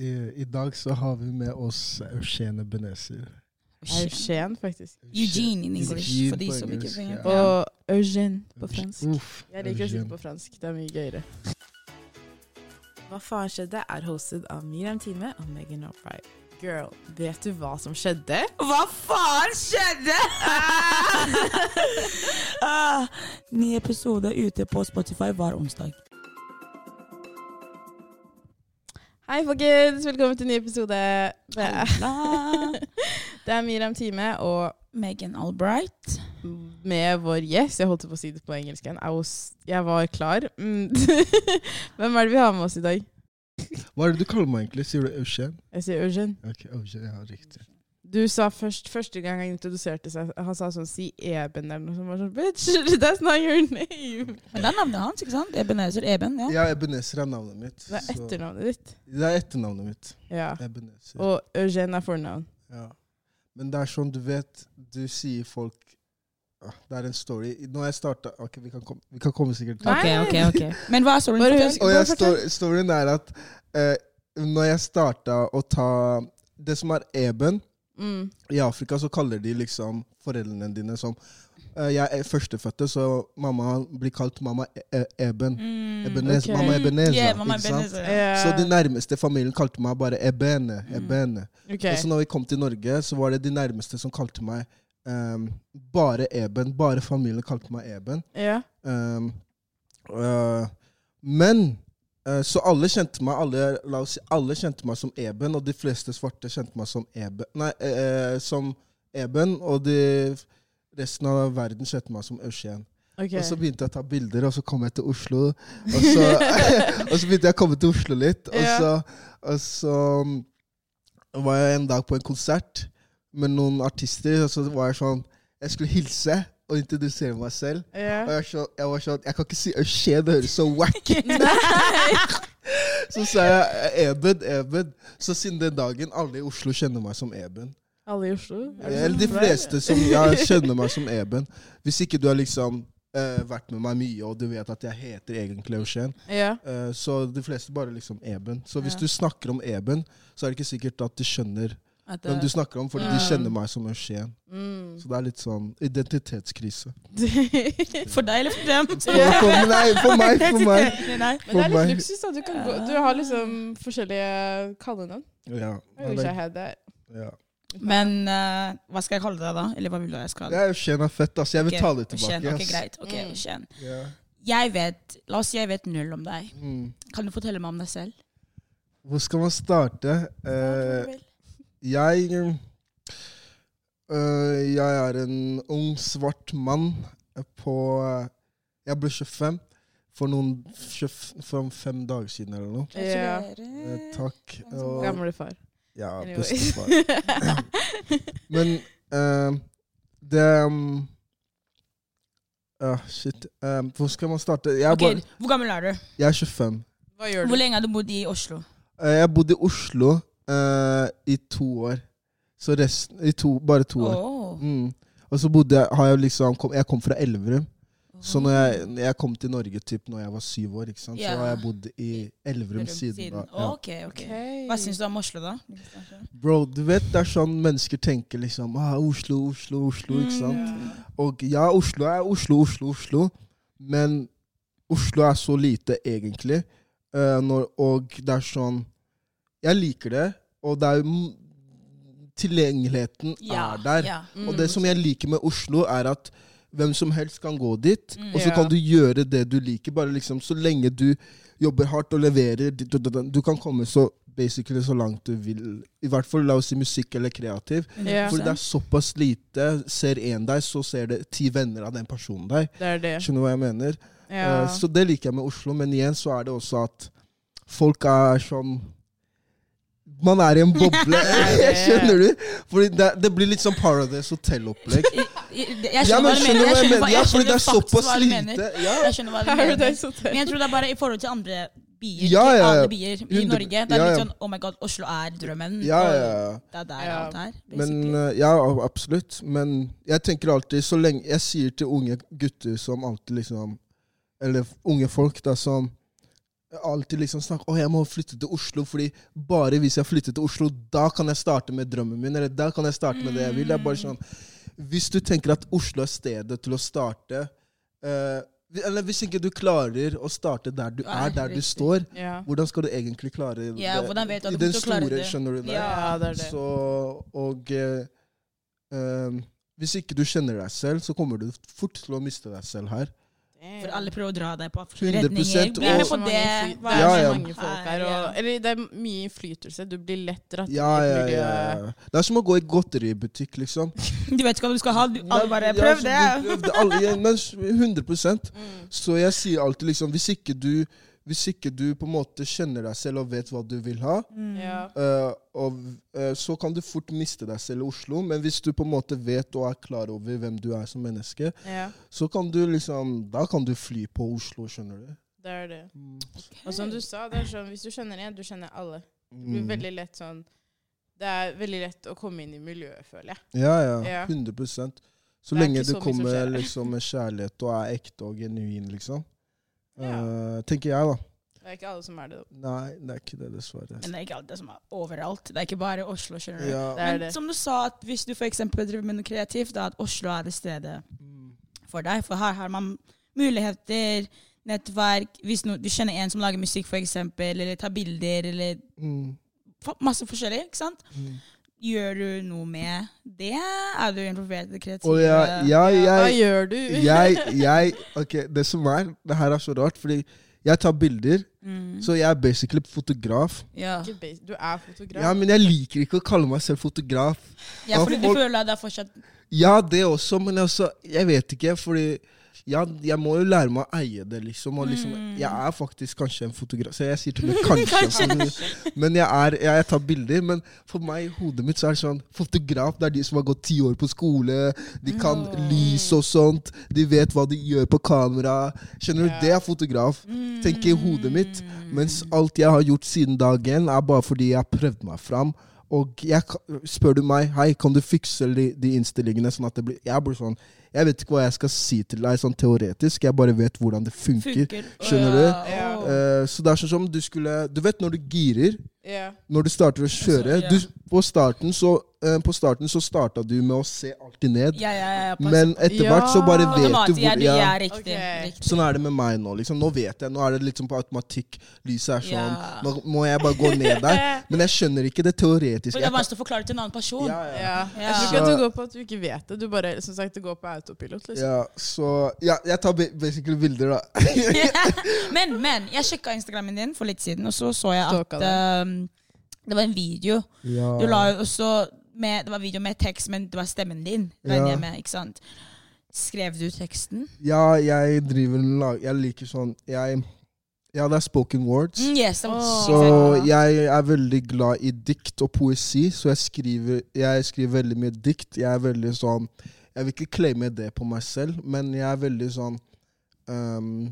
I, I dag så har vi med oss Eugene Benezer. Eugen, faktisk. Eugene in English, Eugene for de på som ikke får ja. Og Eugene på fransk. Uff, Jeg liker å si på fransk. Det er mye gøyere. Hva faen skjedde? er hostet av Miriam Time og Megan O'Brien. Girl, vet du hva som skjedde? Hva faen skjedde?! ah, ny episode ute på Spotify hver onsdag. Hei, folkens! Velkommen til en ny episode. Det er, er Miriam Time og Megan Albright. med vår gjest. Jeg holdt på å si det på engelsk igjen. Jeg var klar. Mm. Hvem er det vi har med oss i dag? Hva er det du kaller meg egentlig? Sier du Eugen? Jeg sier Eugen. Ok, Eugen, ja, riktig. Du sa først, første gang han introduserte seg, han sa sånn si Eben eller noe sånt. Var sånn, Bitch, that's not your name. Men det er navnet hans, ikke sant? Ebenezer Eben. ja. Ja, Ebenezer er navnet mitt. Det er etternavnet ditt. Det er etternavnet mitt. Ja. Ebenezer. Og Eugene er fornavn. Ja. Men det er sånn, du vet, du sier folk ah, Det er en story. Når jeg starta Ok, vi kan, komme, vi kan komme sikkert til okay, Ok, ok, ok. Men hva er storyen? Bare husk- Og jeg, storyen er at eh, når jeg starta å ta Det som er Eben Mm. I Afrika så kaller de liksom foreldrene dine som uh, Jeg er førstefødte, så mamma blir kalt mamma e e Eben. Mm, Ebenez, okay. Mamma Ebeneza. Yeah, mamma? Ebenezer. Ja. Så de nærmeste familien kalte meg bare Ebene. Mm. Ebene. Ok. Og så når vi kom til Norge, så var det de nærmeste som kalte meg um, bare Eben. Bare familien kalte meg Eben. Yeah. Um, uh, men Så alle kjente meg alle, la oss si, alle kjente meg som Eben, og de fleste svarte kjente meg som Eben. Nei, eh, som Eben, og de, resten av verden kjente meg som Eugen. Okay. Og så begynte jeg å ta bilder, og så kom jeg til Oslo. Og så, og så begynte jeg å komme til Oslo litt. Og så, og så um, var jeg en dag på en konsert med noen artister, og så var jeg sånn Jeg skulle hilse og introdusere meg selv. Og jeg, var så, jeg var sånn Jeg kan ikke si Eugen, det høres så wack ut. Så sa jeg Eben, Eben. Så siden den dagen alle i Oslo kjenner meg som Eben. Alle i Oslo? Er Eller sånn de fleste som jeg kjenner meg som Eben. Hvis ikke du har liksom uh, vært med meg mye, og du vet at jeg heter egentlig Eugen, yeah. uh, så de fleste bare liksom Eben. Så hvis yeah. du snakker om Eben, så er det ikke sikkert at de skjønner At, hvem uh, du snakker om, fordi Ja. de kjenner meg som Eugen. Mm. Så det er litt sånn identitetskrise. For deg eller for dem? For, for, nei, for meg, for meg. Nei. Men det er litt luksus, da. Du, kan gå, du har liksom forskjellige kallenavn. Ja. I wish I had that. ja. Men uh, hva skal jeg kalle deg da? Eller hva vil du jeg skal? Ja, Eugen er fett, altså. Jeg vil okay. ta det tilbake. tilbake. Ok, greit. Ok, Mm. Yeah. Jeg vet, La oss si jeg vet null om deg. Mm. Kan du fortelle meg om deg selv? Hvor skal man starte? Eh, Jeg øh, Jeg er en ung, svart mann på Jeg ble 25 for noen 20, for fem dager siden eller noe. Ja. Eh, takk. Og, Gamle far. ja, Anyway. bestefar. Men øh, det um, uh, Shit. Um, hvor skal man starte? Jeg okay, bare, Hvor gammel er du? jeg er 25. Hva gjør Hvor lenge har du bodd i Oslo? Eh, jeg bodde i Oslo eh, i to år. Så resten I to, bare to år. Oh. Mm. Og så bodde jeg, har jeg liksom kom, Jeg kom fra Elverum. Så når jeg, jeg kom til Norge typ når jeg var syv år, ikke sant? så har jeg bodd i Elverum siden. da. Ja. Ok, ok. Hva syns du om Oslo, da? Bro, du vet det er sånn mennesker tenker liksom ah, Oslo, Oslo, Oslo. ikke sant? Mm. Og ja, Oslo er Oslo, Oslo, Oslo. Men Oslo er så lite, egentlig. Uh, når, og det er sånn Jeg liker det, og det er jo Tilgjengeligheten Ja, er der. ja. Og det som jeg liker med Oslo, er at hvem som helst kan gå dit, Mm. og så Ja. kan du gjøre det du liker. Bare liksom, Så lenge du jobber hardt og leverer. du, du, Du kan komme så basically så langt du vil. I hvert fall la oss si musikk eller kreativ. Ja. For det er såpass lite. Ser én deg, så ser det ti venner av den personen deg. Det er det. Skjønner du hva jeg mener? Ja. Uh, Så det liker jeg med Oslo. Men igjen så er det også at folk er sånn Man er i en boble. Skjønner du? Fordi det, det blir litt sånn Paradise Hotel-opplegg. Jeg, jeg skjønner hva du mener. jeg Jeg skjønner, Ja, fordi det er faktisk såpass hva du lite. mener. Jeg skjønner hva du mener. Men jeg tror det er bare i forhold til andre byer. Ja, ja, ja. alle byer i Norge. Det er litt ja. sånn Oh my god, Oslo er drømmen. Ja, ja, ja. Det er der Ja. alt er. Men eh, Ja, absolutt. Men jeg tenker alltid så lenge Jeg sier til unge gutter som alltid liksom Eller unge folk da som alltid liksom snakke Å, jeg må flytte til Oslo, fordi bare hvis jeg flytter til Oslo, da kan jeg starte med drømmen min, eller da kan jeg starte med det jeg vil. Er bare sånn Hvis du tenker at Oslo er stedet til å starte eh, Eller hvis ikke du klarer å starte der du er, der du står, Ja. hvordan skal du egentlig klare det? Ja, hvordan vet du at I du den til å store, det? skjønner du det? ja, det er det. Så, og eh, eh, hvis ikke du kjenner deg selv, så kommer du fort til å miste deg selv her. For alle prøver å dra deg på 100% retninger. Bli med på det. det er så mange folk her, og, eller det er mye innflytelse. Du blir lett dratt Ja, ja, ja, ja. Det er som å gå i godteributikk, liksom. Du vet ikke hva du skal ha. Du, alle bare Ja, Prøv så det! du alle- ja, men 100 Mm. Så jeg sier alltid liksom Hvis ikke du hvis ikke du på en måte kjenner deg selv og vet hva du vil ha, Mm. Ja. eh, og, uh, så kan du fort miste deg selv i Oslo. Men hvis du på en måte vet og er klar over hvem du er som menneske, ja, så kan du liksom Da kan du fly på Oslo, skjønner du. det er det. Og som du sa, det er sånn, hvis du kjenner en, du kjenner alle. Det blir Mm. veldig lett sånn Det er veldig lett å komme inn i miljøet, føler jeg. Ja, ja. Ja. 100 Så Det lenge du kommer liksom med kjærlighet og er ekte og genuin, liksom. Ja. Eh, tenker jeg, da. Det er ikke alle som er det. Nei, det er ikke det, dessverre. Men det er ikke alle som er overalt. Det er ikke bare Oslo. skjønner du. Ja. Det er Men det. som du sa, at hvis du f.eks. driver med noe kreativt, da at Oslo er det stedet Mm. for deg. For her har man muligheter, nettverk Hvis no, du kjenner en som lager musikk, f.eks., eller tar bilder, eller Mm. masse forskjellig, ikke sant? Mm. Gjør du noe med det? Er du involvert i det kreative? ja, jeg, ja, Hva gjør du? jeg, jeg Ok, det som er Det her er så rart, fordi jeg tar bilder, Mm. så jeg er basically fotograf. Ja. Du er fotograf. Ja, men jeg liker ikke å kalle meg selv fotograf. ja, fordi du folk- føler at det er fortsatt Ja, det også, men også, jeg vet ikke, fordi ja, jeg må jo lære meg å eie det, liksom. Og liksom Mm. Jeg er faktisk kanskje en fotograf, så jeg sier til og med kanskje. fordi- men jeg, er, jeg, jeg tar bilder. Men for meg i hodet mitt så er det sånn Fotograf det er de som har gått ti år på skole. De kan Mm. lys og sånt. De vet hva de gjør på kamera. Skjønner du? Ja. Det er fotograf. Tenker i hodet mitt. Mm. Mens alt jeg har gjort siden dag én, er bare fordi jeg har prøvd meg fram. Og jeg, spør du meg hei, kan du fikse de, de innstillingene sånn at det blir Jeg blir sånn Jeg vet ikke hva jeg skal si til deg sånn teoretisk, jeg bare vet hvordan det funker. funker. Skjønner du? Ja. Eh, så det er sånn som du skulle Du vet når du girer, yeah. når du starter å kjøre ja. du, på, starten så, eh, på starten så starta du med å se alltid ned. ja, ja, ja. Men etter hvert så bare vet du hvor ja. ja, riktig. okay. riktig. Sånn er det med meg nå. liksom Nå vet jeg, nå er det sånn på automatikk. Lyset er sånn. Ja. Nå må jeg bare gå ned der. Men jeg skjønner ikke det teoretiske. For det er vanskelig å forklare til en annen person. Ja, ja. Ja. Jeg tror ikke at du går på at du ikke vet det. Du bare, som sagt, det går på autopilot. liksom. Ja, så Ja, jeg tar basically bilder, da. men, men jeg sjekka Instagrammen din for litt siden, og så så jeg Stalka at um, det var en video. ja. Du la jo også med, Det var video med tekst, men det var stemmen din. Ja. med, ikke sant? Skrev du teksten? ja, jeg driver en lag Jeg liker sånn Jeg Ja, det er spoken words. Mm, yes, oh. Så jeg er veldig glad i dikt og poesi, så jeg skriver, jeg skriver veldig mye dikt. Jeg er veldig sånn Jeg vil ikke claime det på meg selv, men jeg er veldig sånn um,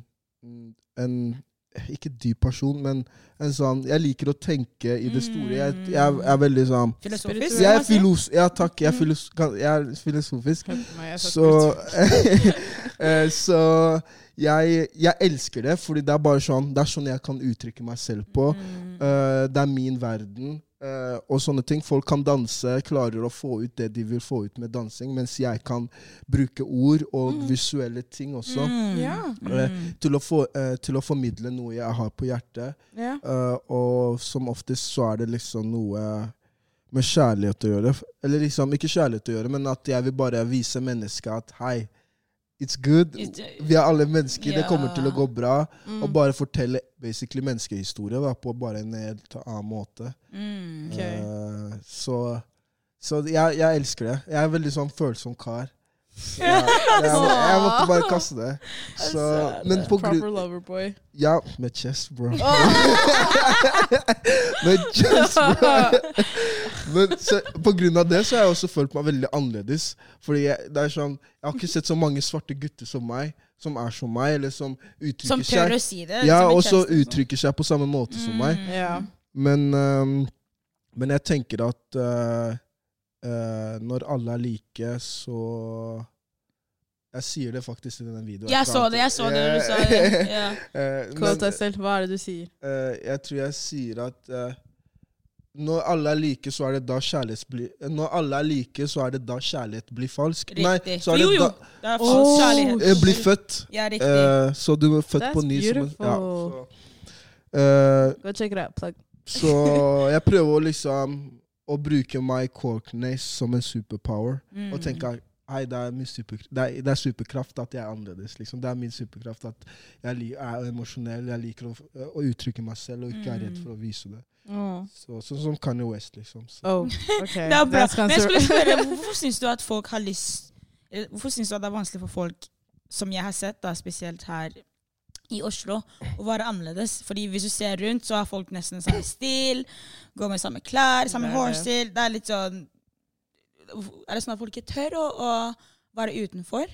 En ikke dyp person, men en sånn Jeg liker å tenke i det store. Jeg, jeg, er veldig sånn Filosofisk? Jeg er filos... Ja, takk. Jeg er, filos jeg er filosofisk. Jeg sa Så, eh, så jeg, jeg elsker det, fordi det er bare sånn Det er sånn jeg kan uttrykke meg selv på. Mm. Eh, det er min verden. Eh, og sånne ting. Folk kan danse, klarer å få ut det de vil få ut med dansing, mens jeg kan bruke ord og Mm. visuelle ting også Mm. Ja. Mm. til, å få, uh, til å formidle noe jeg har på hjertet. Yeah. Eh, og som oftest så er det liksom noe med kjærlighet å gjøre. Eller liksom, ikke kjærlighet å gjøre, men at jeg vil bare vise mennesket at hei, it's good. Vi er alle mennesker, det kommer til å gå bra. Mm. Og bare fortelle basically menneskehistorie da, på bare en helt annen måte. Mm. okay. uh, så så jeg, jeg elsker det. Jeg er en veldig sånn følsom kar. Så jeg, jeg, må, jeg måtte bare kaste det. Så, men på grunn Proper loverboy. Ja, med chest, bro. med chest, bro. Men så, på grunn av det så har jeg også følt meg veldig annerledes. Fordi jeg, det er sånn, jeg har ikke sett så mange svarte gutter som meg, som er som meg, eller som uttrykker Som seg å si det. Ja, og så liksom. uttrykker seg på samme måte som meg. Mm. Ja. Men, um, men jeg tenker at eh, eh, når alle er like, så Jeg sier det faktisk i denne videoen. Jeg så det, jeg så det når du sa det. Ja. Eh, deg selv. Hva er det du sier? Uh, jeg tror jeg sier at uh, når alle er like, så er det da kjærlighet blir Når alle er like, så er det da kjærlighet blir falsk. Riktig. Nei, så er det jo. da Det er falsk kjærlighet. eh, blir født. Ja, riktig. Eh, så du er født That's på ny som en ja, beautiful. så, eh, Go check it out. Plug. så jeg prøver å liksom å bruke my Corkney som en superpower. Mm. Og tenke hei, det er, min super, det, er, det er superkraft at jeg er annerledes. Liksom. Det er min superkraft at jeg er emosjonell, jeg liker å, å uttrykke meg selv og ikke er redd Mm. for å vise det. Oh. Så, sånn som Kanye West, liksom. Så. oh, okay. Det er bra. Men jeg skulle spørre, hvorfor syns du at folk har lyst Hvorfor syns du at det er vanskelig for folk, som jeg har sett, da, spesielt her i Oslo, å være annerledes? Fordi hvis du ser rundt, så har folk nesten samme stil, går med samme klær, samme hårstil. Det er litt sånn Er det sånn at folk ikke tør å, å være utenfor?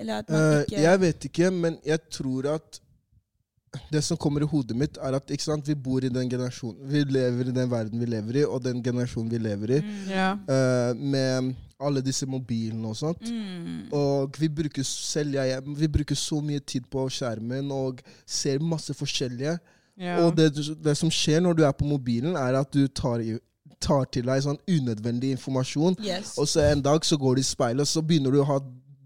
Eller at man Eh, ikke jeg vet ikke, men jeg tror at det som kommer i hodet mitt, er at ikke sant, vi bor i den generasjonen Vi lever i den verden vi lever i, og den generasjonen vi lever i, Mm. yeah. uh, med alle disse mobilene og sånt. Mm. Og vi bruker selv jeg, vi bruker så mye tid på skjermen og ser masse forskjellige. Yeah. Og det, det som skjer når du er på mobilen, er at du tar, i, tar til deg sånn unødvendig informasjon. Yes. Og så en dag så går du i speilet, og så begynner du å ha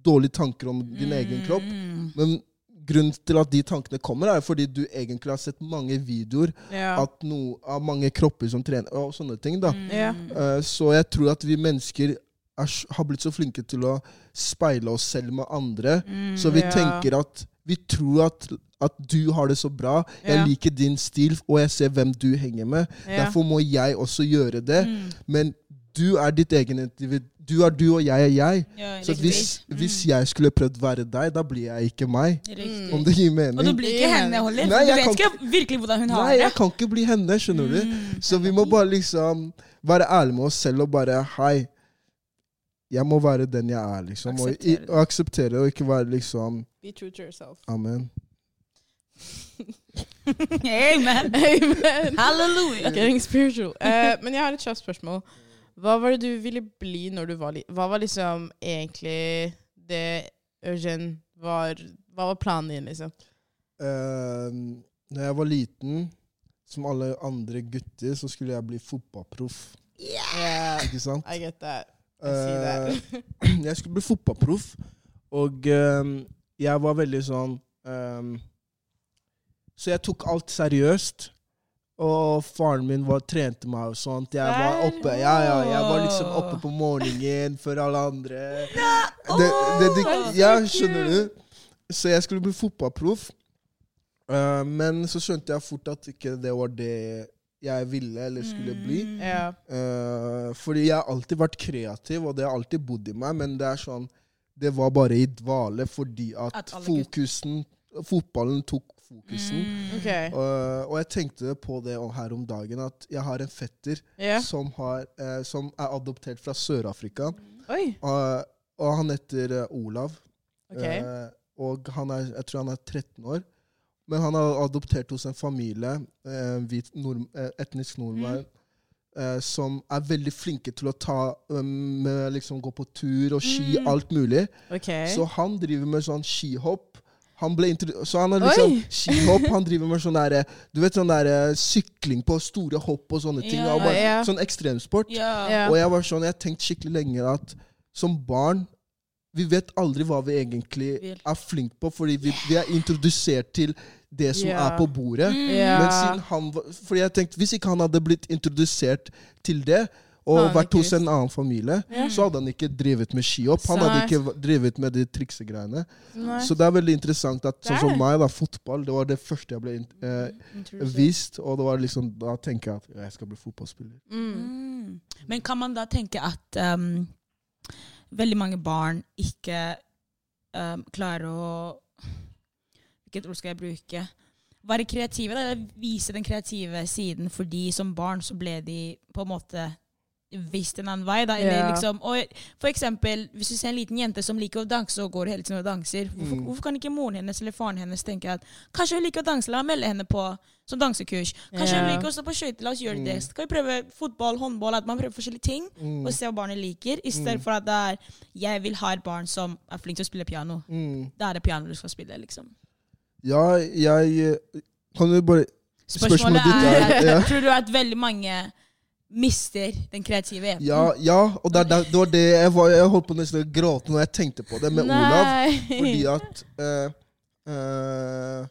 dårlige tanker om din egen kropp. Mm. Men grunnen til at de tankene kommer, er fordi du egentlig har sett mange videoer ja. no, av mange kropper som trener, og sånne ting. da. Mm. Ja. Uh, så jeg tror at vi mennesker er, har blitt så flinke til å speile oss selv med andre. Mm. Så vi Ja. tenker at vi tror at, at du har det så bra. Jeg liker din stil, og jeg ser hvem du henger med. Derfor må jeg også gjøre det. Mm. Men du er ditt egen individ. Du er du, og jeg er jeg. Ja, Så hvis, Mm. hvis jeg skulle prøvd å være deg, da blir jeg ikke meg. Riktig. Om det gir mening. Og du blir ikke henne heller. Nei, Du vet kan ikke virkelig hvordan hun har det. Nei, jeg kan ikke bli henne, skjønner du. Mm. Så vi må bare liksom være ærlige med oss selv og bare Hei, jeg må være den jeg er, liksom. Og, i, Akseptere det. og akseptere og ikke være liksom Be true to yourself. Amen. Amen. Amen. Halleluja. Getting spiritual. Uh, men jeg har et kjapt spørsmål. Hva var det du ville bli når du var liten? Hva var liksom egentlig det Eugen var Hva var planen din, liksom? Uh, når jeg var liten, som alle andre gutter, så skulle jeg bli fotballproff. Yeah, Ikke sant? I get that. I see. Eh, jeg skulle bli fotballproff, og uh, jeg var veldig sånn um, Så jeg tok alt seriøst. Og faren min var, trente meg og sånt. Jeg var oppe ja, ja, jeg var liksom oppe på morgenen før alle andre. Det, det, det, ja, skjønner du? Så jeg skulle bli fotballproff. Uh, men så skjønte jeg fort at ikke det var det jeg ville eller skulle bli. Mm. yeah. uh, fordi jeg har alltid vært kreativ, og det har alltid bodd i meg, men det er sånn Det var bare i dvale fordi at, At fokusen Fotballen tok fokusen. Mm. Okay. Uh, og jeg tenkte på det her om dagen, at jeg har en fetter yeah. som, har, uh, som er adoptert fra Sør-Afrika. Oi. Eh, og han heter eh, Olav. Okay. Eh, og han er, jeg tror han er 13 år. Men han er adoptert hos en familie, eh, hvit nord, etnisk nordmann, eh, som er veldig flinke til å ta um, med, liksom gå på tur og ski, Mm. alt mulig. Okay. Så han driver med sånn skihopp. Han ble så han er liksom skihopp. Han driver med sånn derre Du vet sånn derre sykling på store hopp og sånne ting. Ja, og bare, ja. Sånn ekstremsport. Ja. Ja. Og jeg var sånn, jeg har tenkt skikkelig lenge at som barn Vi vet aldri hva vi egentlig er flink på, fordi vi, vi er introdusert til det som yeah. er på bordet. Mm. Yeah. Men siden han fordi jeg tenkte, Hvis ikke han hadde blitt introdusert til det, og vært hos en annen familie, Ja. så hadde han ikke drevet med skihopp. Han hadde ikke drevet med de triksegreiene. Nei. Så det er veldig interessant at sånn som meg, da, fotball, det var det første jeg ble eh, vist. Og det var liksom, da tenker jeg at jeg skal bli fotballspiller. Mm. Mm. Men kan man da tenke at um, veldig mange barn ikke um, klarer å Hvilket ord skal jeg bruke? Være kreative, da, vise den kreative siden fordi som barn så ble de på en måte visst en annen vei. Da. Eller Ja. liksom, for eksempel, hvis du ser en liten jente som liker å danse og går hele tiden og danser, hvorfor, Mm. hvorfor kan ikke moren hennes eller faren hennes tenke at kanskje hun liker å danse, la meg melde henne på som dansekurs. Kanskje hun liker å stå på skøyter, la oss gjøre det. Så kan vi prøve fotball, håndball, at man prøver forskjellige ting? Mm. Og se hva barnet liker, i stedet Mm. at det er jeg vil ha et barn som er flink til å spille piano. Mm. Da er det piano du skal spille, liksom. Ja, jeg Kan du bare Spørsmålet, Spørsmålet ditt er, er- ja. Tror du at veldig mange mister den kreative evnen? Ja, ja og det, det, det var det jeg, var, jeg holdt på nesten å gråte når jeg tenkte på det med Olav. Fordi at eh, eh,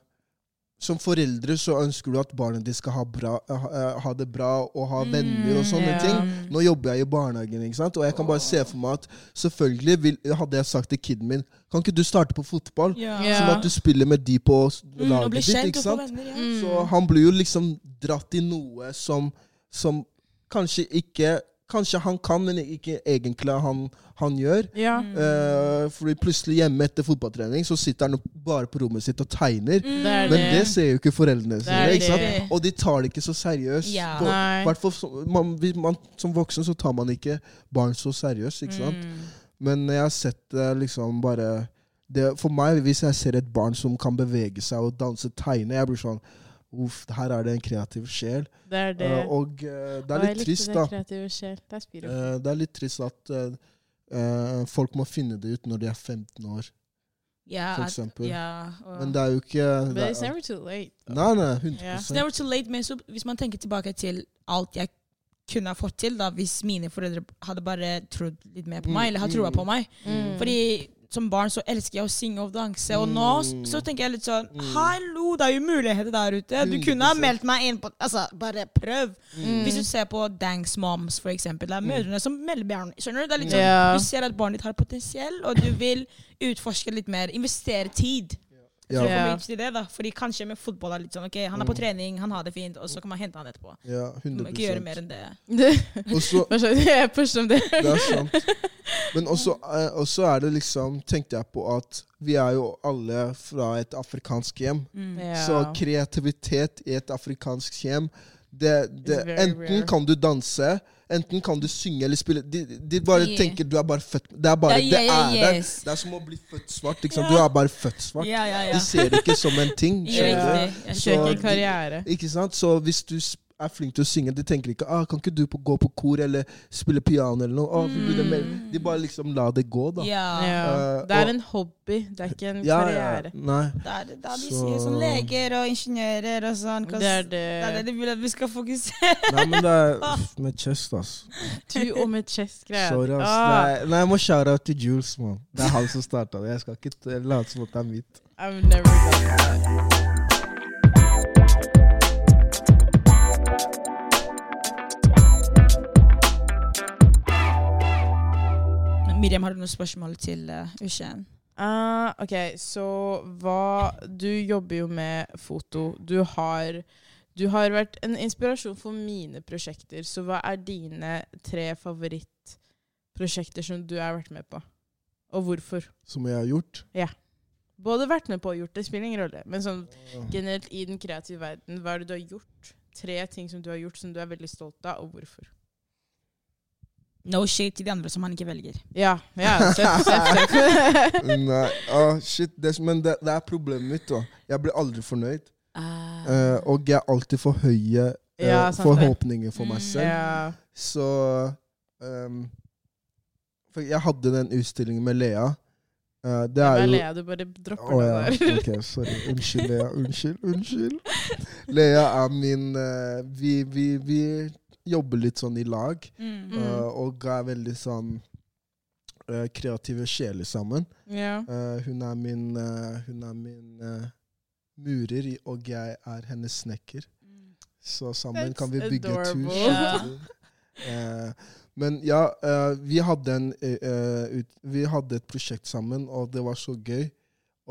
Som foreldre så ønsker du at barnet ditt skal ha, bra, ha, ha det bra og ha venner og sånne ja. ting. Nå jobber jeg i barnehagen, ikke sant? og jeg kan bare se for meg at selvfølgelig vil, hadde jeg sagt til kiden min Kan ikke du starte på fotball? Ja. Sånn at du spiller med de på laget Mm, laget ditt. ikke sant? venner. Ja. Mm. Så han blir jo liksom dratt i noe som, som kanskje ikke Kanskje han kan, men ikke egentlig han, han gjør. Ja. Eh, fordi plutselig hjemme etter fotballtrening så sitter han bare på rommet sitt og tegner. Mm. Det Men det. det ser jo ikke foreldrene Det sine. ikke sant? Og de tar det ikke så seriøst. Ja. På- man, man, som voksen så tar man ikke barn så seriøst. ikke sant? Mm. Men jeg har sett det liksom bare det, For meg, hvis jeg ser et barn som kan bevege seg og danse, tegne, jeg blir sånn Uff, her er det en kreativ sjel. Det er det. Uh, og uh, det er litt trist, da. Eh, det er litt trist at folk må finne det ut når de er 15 år, Ja, for at- eksempel. Ja, Men det er jo ikke But det it's er, never too late. Nei, nei, 100 yeah. It's never too late, men så, hvis man tenker tilbake til alt jeg kunne ha fått til, da, hvis mine foreldre hadde bare trodd litt mer på Mm, meg, eller hadde troa mm. på meg. Mm. Fordi som barn så elsker jeg å synge og danse, og nå Mm. så tenker jeg litt sånn Mm. Hallo, det er jo muligheter der ute! Du kunne ha meldt meg inn på Altså, bare prøv! Mm. Hvis du ser på Danks Moms, for eksempel, det er Mm. mødrene som melder barn. Skjønner du? Det er litt sånn. Du ser at barnet ditt har potensiell, og du vil utforske litt mer. Investere tid. Ja, Så å Ja. komme til det da Fordi kanskje med fotball er litt sånn Ok, han er på Mm. trening, han har det fint, og så kan man hente han etterpå. ja, Du må ikke gjøre mer enn det. Og så Hva skjønner du? Jeg pusher om det. Det er sant. Men også, eh, også er det liksom Tenkte jeg på at vi er jo alle fra et afrikansk hjem. Mm. Ja. Så kreativitet i et afrikansk hjem det, det, Enten rare. kan du danse, enten kan du synge eller spille. De, de bare Yeah. tenker du er bare født Det er bare, yeah, det ja, ja, er der. Det er som å bli født svart. Ja. Du er bare født svart. De ser det ikke som en ting. Skjønner du? Så- ikke karriere. Ikke sant? Så hvis du s- er flink til å synge, de tenker ikke ah, 'Kan ikke du på, gå på kor eller spille piano?' eller noe. Ah, vi burde. De bare liksom la det gå, da. Ja. Ja. Eh, Det er og- en hobby, det er ikke en Ja, ja. karriere. Nei. Det er det de Så- sier sånn leger og ingeniører og sånn. 'cause Det er det er det det. de vil at vi skal fokusere Nei, men det er med chest, ass. Du og med chest-greier. Sorry, ass. Ah, Nei, jeg må shout-out til Jules, mann. Det er han som starta det. Jeg skal ikke late som at det er mitt. I've never done that. Miriam, har du noen spørsmål til uh, Ushen? Uh, ok, så hva Du jobber jo med foto. Du har, du har vært en inspirasjon for mine prosjekter. Så hva er dine tre favorittprosjekter som du har vært med på? Og hvorfor? Som jeg har gjort. Ja. Både vært med på og gjort, det spiller ingen rolle. Men sånn generelt i den kreative verden, hva er det du har gjort? Tre ting som du har gjort som du er veldig stolt av, og hvorfor? No shade til de andre som han ikke velger. Ja, ja, seff, seff, seff. Nei, oh, shit. Det, men det, det er problemet mitt. da. Jeg blir aldri fornøyd. Uh. Uh, og jeg har alltid for høye uh, Ja, forhåpninger for meg Mm, selv. ja. Så um, For jeg hadde den utstillingen med Lea. Eh, det er jo Lea, du bare dropper det ja. der? Ok, sorry. Unnskyld, Lea. Unnskyld. Unnskyld. Lea er min vi, vi, vi jobber litt sånn i lag, Mm. Mm. eh, og er veldig sånn uh, kreative sjeler sammen. Yeah. Uh, hun er min, eh, hun er min murer, og jeg er hennes snekker. Så sammen That's kan vi bygge et hus. Yeah. Eh, men ja, vi, hadde en, ut, vi hadde et prosjekt sammen, og det var så gøy.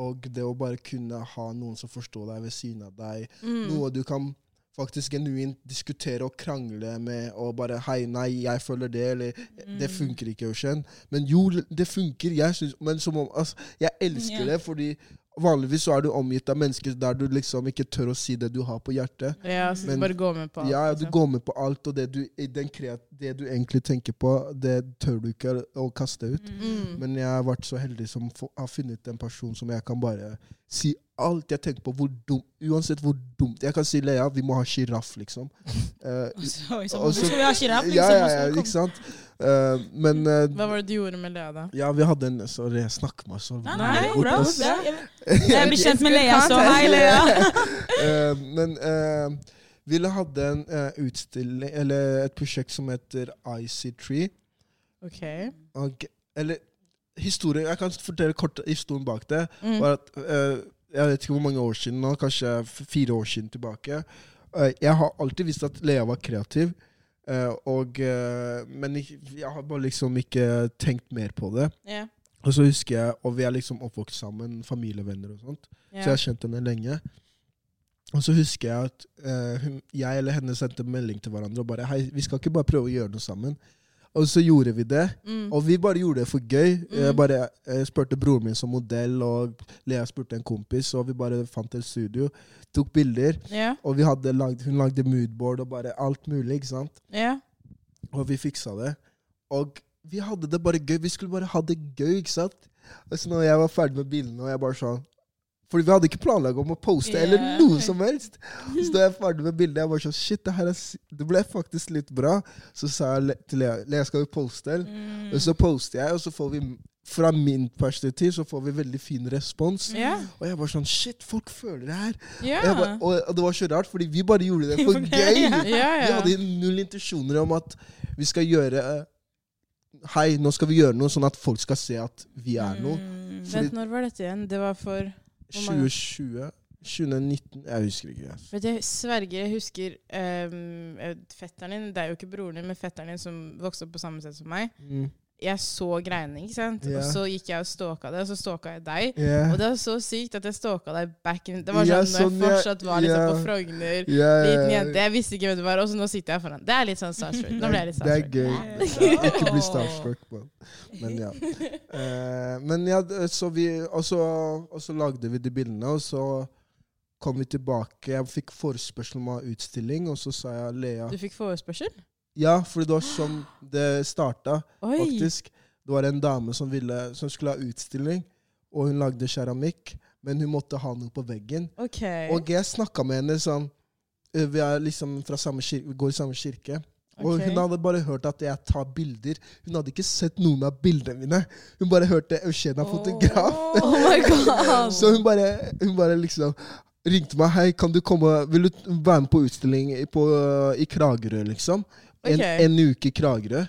Og det å bare kunne ha noen som forstår deg ved siden av deg, Mm. noe du kan faktisk genuint diskutere og krangle med, og bare 'Hei, nei, jeg føler det', eller Mm. 'Det funker ikke', Eugen. Men jo, det funker. Jeg synes, men som om, altså, jeg elsker yeah. det, fordi Vanligvis så er du omgitt av mennesker der du liksom ikke tør å si det du har på hjertet. Ja, så Men- bare går med på alt. Ja, du liksom. går med på alt, og det du, den kreat, det du egentlig tenker på, det tør du ikke å kaste ut. Mm. Men jeg har vært så heldig som har funnet en person som jeg kan bare si alt jeg tenker på, hvor dum, uansett hvor dumt. Jeg kan si Lea, vi må ha sjiraff, liksom. Uh, Så, liksom også, skal vi ha sjiraff? ja, ja, ja, Liksom? ikke sant? Uh, men uh, Hva var det du gjorde med Lea, da? ja, vi hadde en Sorry, jeg snakker meg så Nei, Nei, bra. Jeg blir kjent med Lea, så hei, Lea. Eh, men uh, vi hadde en utstilling, eller et prosjekt som heter Icy Tree. Ok. Og, eller historien, Jeg kan fortelle kort historien bak det. Mm. var at uh, Jeg vet ikke hvor mange år siden nå, kanskje fire år siden tilbake. Uh, jeg har alltid visst at Lea var kreativ, Uh, og, men jeg, jeg har bare liksom ikke tenkt mer på det. Yeah. Og så husker jeg, og vi er liksom oppvokst sammen, familievenner og sånt, så jeg har kjent henne lenge. Og så husker jeg at hun, jeg eller henne sendte melding til hverandre og bare Hei, vi skal ikke bare prøve å gjøre noe sammen. Og så gjorde vi det. Mm. Og vi bare gjorde det for gøy. Jeg Mm. bare jeg spurte broren min som modell, og Lea spurte en kompis, og vi bare fant et studio. Tok bilder. Yeah. Og lagd, hun lagde moodboard og bare alt mulig. ikke sant? Ja. Og vi fiksa det. Og vi hadde det bare gøy. Vi skulle bare ha det gøy, ikke sant? Og så når jeg var ferdig med bildene, og jeg bare sånn Fordi vi hadde ikke planlagt om å poste eller noe som helst. Så da jeg ferdig med bildet, jeg var sånn Shit, det her er, det ble faktisk litt bra. Så sa jeg til Lea Lea, skal vi poste? eller?» Mm. Og så poster jeg, og så får vi fra min perspektiv så får vi veldig fin respons. Yeah. Og jeg var sånn Shit, folk føler det her. Yeah. Og, bare, og, det var så rart, fordi vi bare gjorde det for gøy, Vi hadde null intensjoner om at vi skal gjøre eh, Hei, nå skal vi gjøre noe, sånn at folk skal se at vi er noe. Mm. Vent, når var dette igjen? Det var for? 2020? 2019? Jeg husker ikke. Yes. Vet jeg sverger, jeg husker eh, fetteren din Det er jo ikke broren din, men fetteren din som vokste opp på samme sted som meg. Mm. Jeg så greiene, ikke sant? Yeah. Og så gikk jeg og stalka det, og så stalka jeg deg. Yeah. Og det var så sykt at jeg stalka deg back in Det var sånn når sånn, jeg fortsatt var liksom på Frogner. Liten jente. Jeg visste ikke hvem du var, og så nå sitter jeg foran. Det er litt sånn starstruck. Nå ble jeg litt Det er gøy. Ikke bli starstruck, men, Men ja. Uh, men ja, så vi, og, så, og så lagde vi de bildene, og så kom vi tilbake. Jeg fikk forespørsel om å ha utstilling, og så sa jeg Lea Du fikk forespørsel? Ja, for det var sånn det starta, Oi! faktisk. Det var en dame som, ville, som skulle ha utstilling, og hun lagde keramikk, men hun måtte ha noe på veggen. Okay. Og jeg snakka med henne sånn Vi liksom kirke, vi går i samme kirke. Og hun hadde bare hørt at jeg tar bilder. Hun hadde ikke sett noen av bildene mine. Hun bare hørte Eugen er fotograf. Oh my god! Så hun bare, hun bare liksom ringte meg. Hei, kan du komme Vil du være med på utstilling på, uh, i Kragerø, liksom? En, okay. en uke i Kragerø.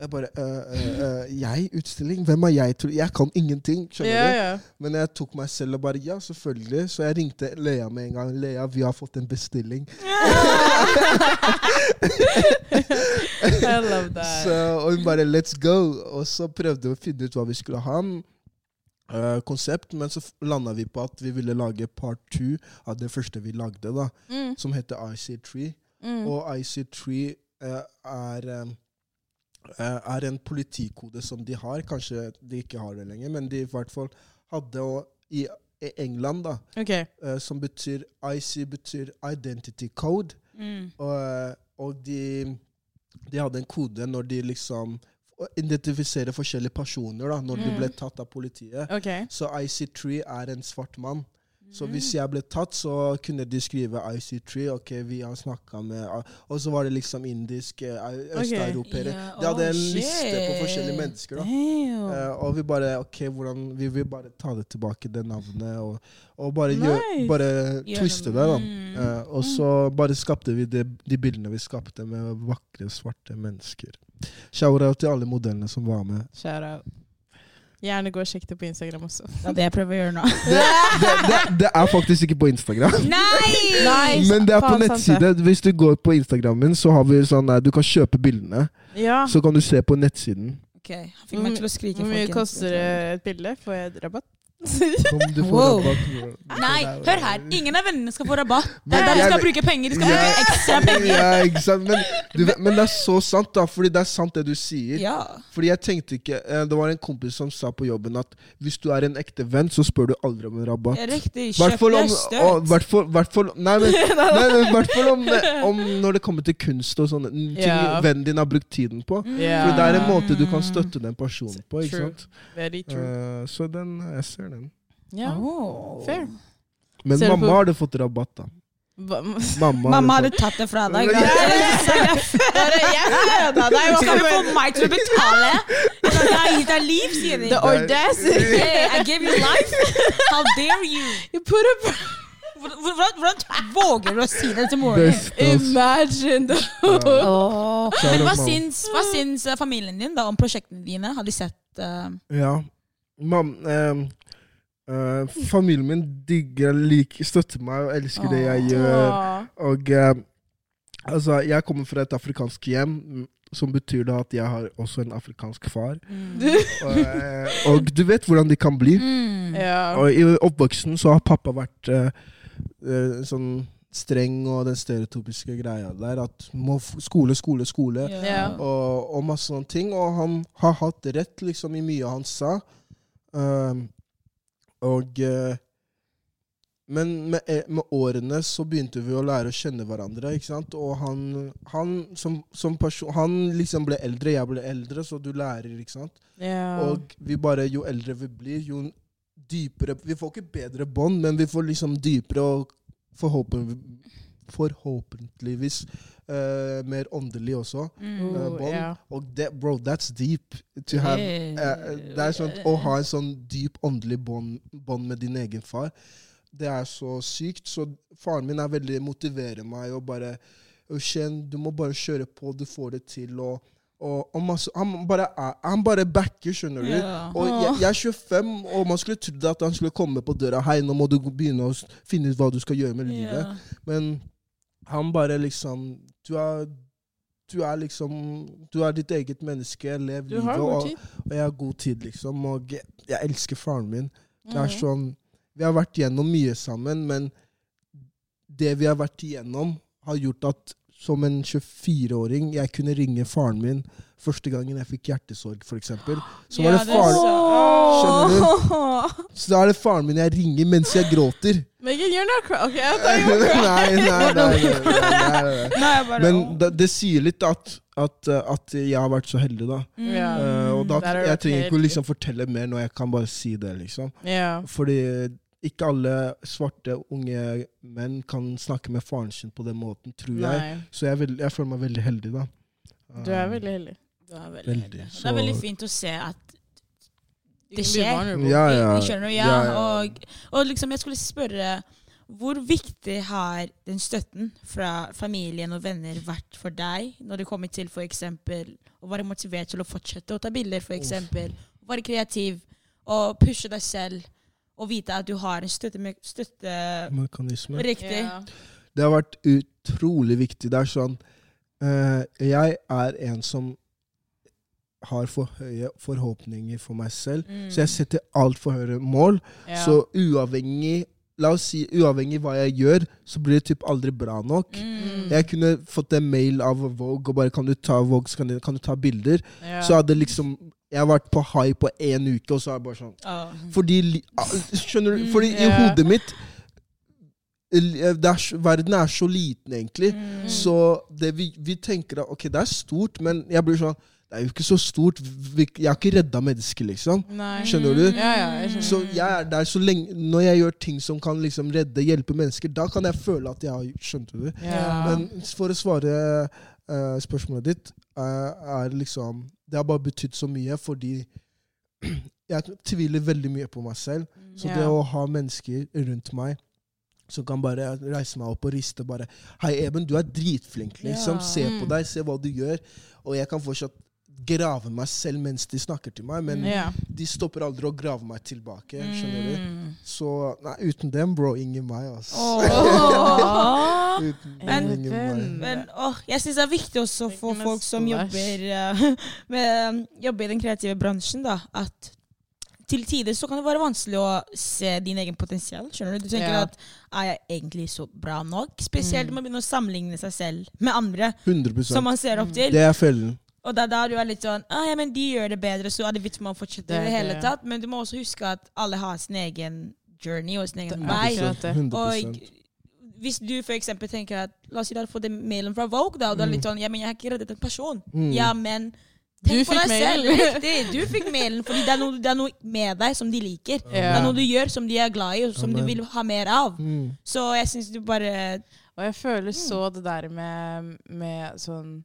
Jeg bare øh, øh, øh, Jeg? Utstilling? Hvem er jeg? Jeg kan ingenting. Skjønner Ja, du? ja. Men jeg tok meg selv og bare Ja, selvfølgelig. Så jeg ringte Lea med en gang. Lea, vi har fått en bestilling. I love that. Så, og hun bare let's go. Og så prøvde vi å finne ut hva vi skulle ha. Uh, konsept, Men så landa vi på at vi ville lage part two av det første vi lagde, da, Mm, som heter IC3. mm. Og IC3 eh, er eh, er en politikode som de har. Kanskje de ikke har det lenger, men de i hvert fall hadde det i England, da, Ok. eh, som betyr IC betyr Identity Code. Mm. Og, og de, de hadde en kode når de liksom identifiserer forskjellige personer da, når de Mm. ble tatt av politiet. Okay. Så IC3 er en svart mann. Så Mm. hvis jeg ble tatt, så kunne de skrive IC3. Ok, vi har med Og så var det liksom indiske, østeuropeere. Okay. Yeah. De hadde oh, en liste på forskjellige mennesker. da. Eh, og vi bare ok, hvordan, vi vil bare ta det tilbake, det navnet, og, og bare, gjør, bare yeah. twiste det. da. Mm. Eh, og så bare skapte vi det, de bildene vi skapte med vakre, svarte mennesker. Shout-out til alle modellene som var med. Shout out. Gjerne gå og sjekk det på Instagram også. Det er det jeg prøver å gjøre nå. Det, det, det, det er faktisk ikke på Instagram. Nei! Nei, Men det er på nettside. Hvis du går på Instagrammen, så har vi sånn du kan kjøpe bildene. Ja. Så kan du se på nettsiden. Ok, fikk meg til å skrike, Hvor mye koster et bilde? Får jeg rabatt? Om du får Wow. rabatt. Nei, hør her. Ingen av vennene skal få rabatt. Det er der de skal bruke penger. De skal Ja, bruke ekstra penger. Ja, ikke sant? Men, du, men det er så sant, da. Fordi det er sant det du sier. Ja. Fordi jeg tenkte ikke eh, Det var en kompis som sa på jobben at hvis du er en ekte venn, så spør du aldri om en rabatt. Riktig. Hvert Kjøp fall om, deg støt. nei, men, hvert fall om, om når det kommer til kunst og sånne ting Ja. vennen din har brukt tiden på. Ja. For det er en måte du kan støtte den personen på. ikke True. sant? Very true. Uh, så den, jeg ser den. Ja, oh. fair. Men Ser mamma på- hadde fått rabatt, da. Hva- Mamma, Mamma hadde tatt det fra deg. Jeg føda deg! Skal du få meg til å betale? Jeg har gitt deg liv, sier de. The audacity! Hey, I gave you life. How dare you? You put a Hvordan, våger du å si det til moren din? Imagine the Åh. Men hva syns, hva syns eh, familien din da om prosjektene dine? Har de sett uh... Ja. Mam, ehm, eh, familien min digger, liker, støtter meg og elsker det jeg gjør. Og uh, altså, jeg kommer fra et afrikansk hjem, mm, som betyr da at jeg har også en afrikansk far. Og, eh, og du vet hvordan de kan bli. mm. Ja. Og i oppvoksen så har pappa vært sånn streng og den stereotypiske greia der. At må f skole, skole, skole. Yeah. Og, og masse sånne ting. Og han har hatt rett liksom i mye han sa. Um, og eh, Men med, eh, med årene så begynte vi å lære å kjenne hverandre. ikke sant? Og han, han som, som person Han liksom ble eldre, jeg ble eldre, så du lærer, ikke sant? Yeah. Og vi bare, jo eldre vi blir, jo dypere Vi får ikke bedre bånd, men vi får liksom dypere og forhåpen, forhåpentligvis uh, mer åndelig også. Mm. Uh, bånd. ja. Og det, bro, that's deep. To have, uh, det er sånn Å ha en sånn dyp åndelig bånd bånd med din egen far, det er så sykt. Så faren min er veldig motiverer meg og bare Kjenn, du må bare kjøre på, du får det til. og og, og masse, han, bare han bare backer, skjønner du. Ja. Og jeg, jeg er 25, og man skulle trodd at han skulle komme på døra. Hei, nå må du begynne å finne ut hva du skal gjøre med livet. Ja. Men han bare liksom Du er, du er liksom Du er ditt eget menneske. Lev Du livet. Og, og jeg har god tid, liksom. Og jeg, jeg elsker faren min. Det er Mhm. sånn Vi har vært gjennom mye sammen, men det vi har vært igjennom, har gjort at som en 24-åring jeg kunne ringe faren min første gangen jeg fikk hjertesorg, f.eks. Så var Ja, det faren Skjønner du? Så da er det faren min jeg ringer mens jeg gråter. Megan, you're not crying. Okay, nei, you nei, nei, nei, nei, Men det, det sier litt at, at, uh, at jeg har vært så heldig, da. Mm. Uh, og da jeg trenger ikke å liksom fortelle mer når jeg kan bare si det, liksom. Ja. Fordi ikke alle svarte unge menn kan snakke med faren sin på den måten, tror jeg. Så jeg, veld- jeg føler meg veldig heldig, da. Du er Um, veldig heldig. Du er veldig, Veldig, heldig. så- Det er veldig fint å se at Det skjer. Ja, ja. Skjønner, ja. Ja, ja. Og, og liksom, jeg skulle spørre hvor viktig har den støtten fra familien og venner vært for deg når det kommer til f.eks. å være motivert til å fortsette å ta bilder, f.eks. Være kreativ og pushe deg selv og vite at du har en støttemekanisme. støtte Riktig. Ja. Det har vært utrolig viktig. Det er sånn uh, Jeg er en som har for høye forhåpninger for meg selv. Mm. Så jeg setter altfor høye mål. Ja. Så uavhengig La oss si uavhengig hva jeg gjør, så blir det typ aldri bra nok. Mm. Jeg kunne fått en mail av Vogue og bare kan du ta Vogue, så kan du, kan du ta bilder. ja. Så hadde liksom Jeg har vært på high på én uke, og så er det bare sånn Åh. Fordi ah, Skjønner du? Mm, Fordi i hodet mitt eh, det er, Verden er så liten, egentlig. Mm. Så det vi, vi tenker at ok, det er stort, men jeg blir sånn Det er jo ikke så stort. Jeg har ikke redda mennesker, liksom. Nei. Skjønner du? Ja, ja, jeg skjønner. Så jeg er der så lenge Når jeg gjør ting som kan liksom redde, hjelpe mennesker, da kan jeg føle at jeg har Skjønte du? Ja. Men for å svare uh, spørsmålet ditt, uh, er liksom Det har bare betydd så mye fordi jeg tviler veldig mye på meg selv. Så yeah. det å ha mennesker rundt meg som kan bare reise meg opp og riste bare 'Hei, Eben, du er dritflink. liksom. Yeah. Se på Mm. deg, se hva du gjør.' Og jeg kan fortsatt grave meg selv mens de snakker til meg, men Ja. de stopper aldri å grave meg tilbake. skjønner du? Mm. Så nei, uten dem, bro, ingen meg, altså. Åh. uten Men- dem, ingen meg. Men åh, jeg syns det er viktig også for folk som jobber, eh, med, jobber i den kreative bransjen, da, at til tider så kan det være vanskelig å se din egen potensial. Skjønner Du Du tenker Ja. at er jeg egentlig så bra nok? Spesielt Mm. man begynner å sammenligne seg selv med andre 100%. som man ser opp til. Det er fellen. Og da er du litt sånn ah, ja, men De gjør det bedre, så er det vits med å fortsette Det det hele tatt. Men du må også huske at alle har sin egen journey og sin egen vei. akkurat det. 100 Og hvis du for eksempel tenker at La oss si du hadde fått den mailen fra Vogue, da, og du er litt sånn Ja, men jeg har ikke reddet en person. Mm. Ja, men Du Tenk på deg deg selv. Riktig. Du fikk mailen fordi det er, noe, det er noe med deg som de liker. Det er noe du gjør som de er glad i, og som Amen. du vil ha mer av. Mm. Så jeg syns du bare Og jeg føler så det der med, med sånn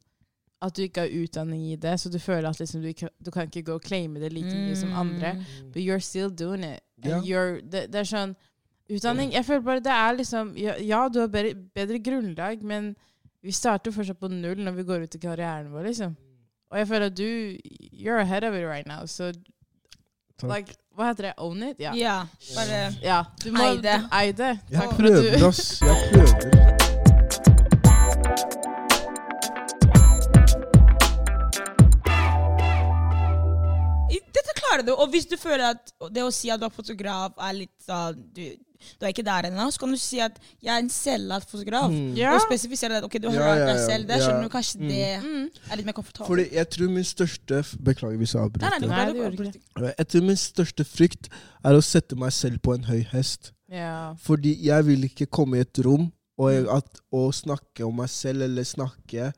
at du ikke har utdanning i det, så du føler at liksom du, ikke, du kan ikke gå og claime det like mye som andre. Mm. But you're still doing it. Yeah. You're, det, det er sånn Utdanning Jeg føler bare det er liksom Ja, ja du har bedre, bedre grunnlag, men vi starter fortsatt på null når vi går ut i karrieren vår, liksom. Og jeg føler at du You're ahead of it right now. Så Takk. like, Hva heter det? Own it? Ja. Ja. Bare ja du må Eie det. Eie det. Jeg Takk for at prøver, du ass. Jeg prøver. Dette det du. Og hvis du føler at det å si at du er fotograf, er litt sånn du, du er ikke der ennå, så kan du si at jeg er en selvlært fotograf. Mm. Yeah. Og spesifisere at ok, du har Ja, ja, ja, deg selv det. Ja. Skjønner du kanskje Mm. det mm. er litt mer komfortabelt? Fordi jeg tror min største Beklager hvis jeg Nei, nei, avbryter. Nei, det det ikke. Jeg tror min største frykt er å sette meg selv på en høy hest. Yeah. Fordi jeg vil ikke komme i et rom og, at, og snakke om meg selv, eller snakke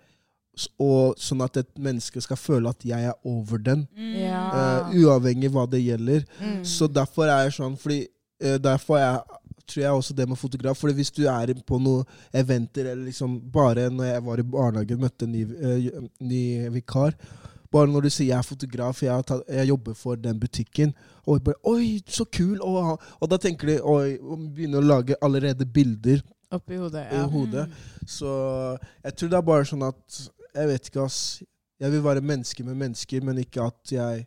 og, sånn at et menneske skal føle at jeg er over den. Mm. Ja. eh, uavhengig hva det gjelder. Mm. Så derfor er jeg sånn fordi, uh, Derfor jeg, tror jeg også det med fotograf. Fordi hvis du er på noen eventer, eller liksom bare når jeg var i barnehagen møtte en ny, uh, ny vikar bare når du sier 'jeg er fotograf, jeg, har tatt, jeg jobber for den butikken', og bare 'oi, så kul', og, og da tenker de oi, og begynner å lage allerede bilder Oppi hodet. i Ja. hodet. Så jeg tror det er bare sånn at Jeg vet ikke, ass. Jeg vil være menneske med mennesker, men ikke at jeg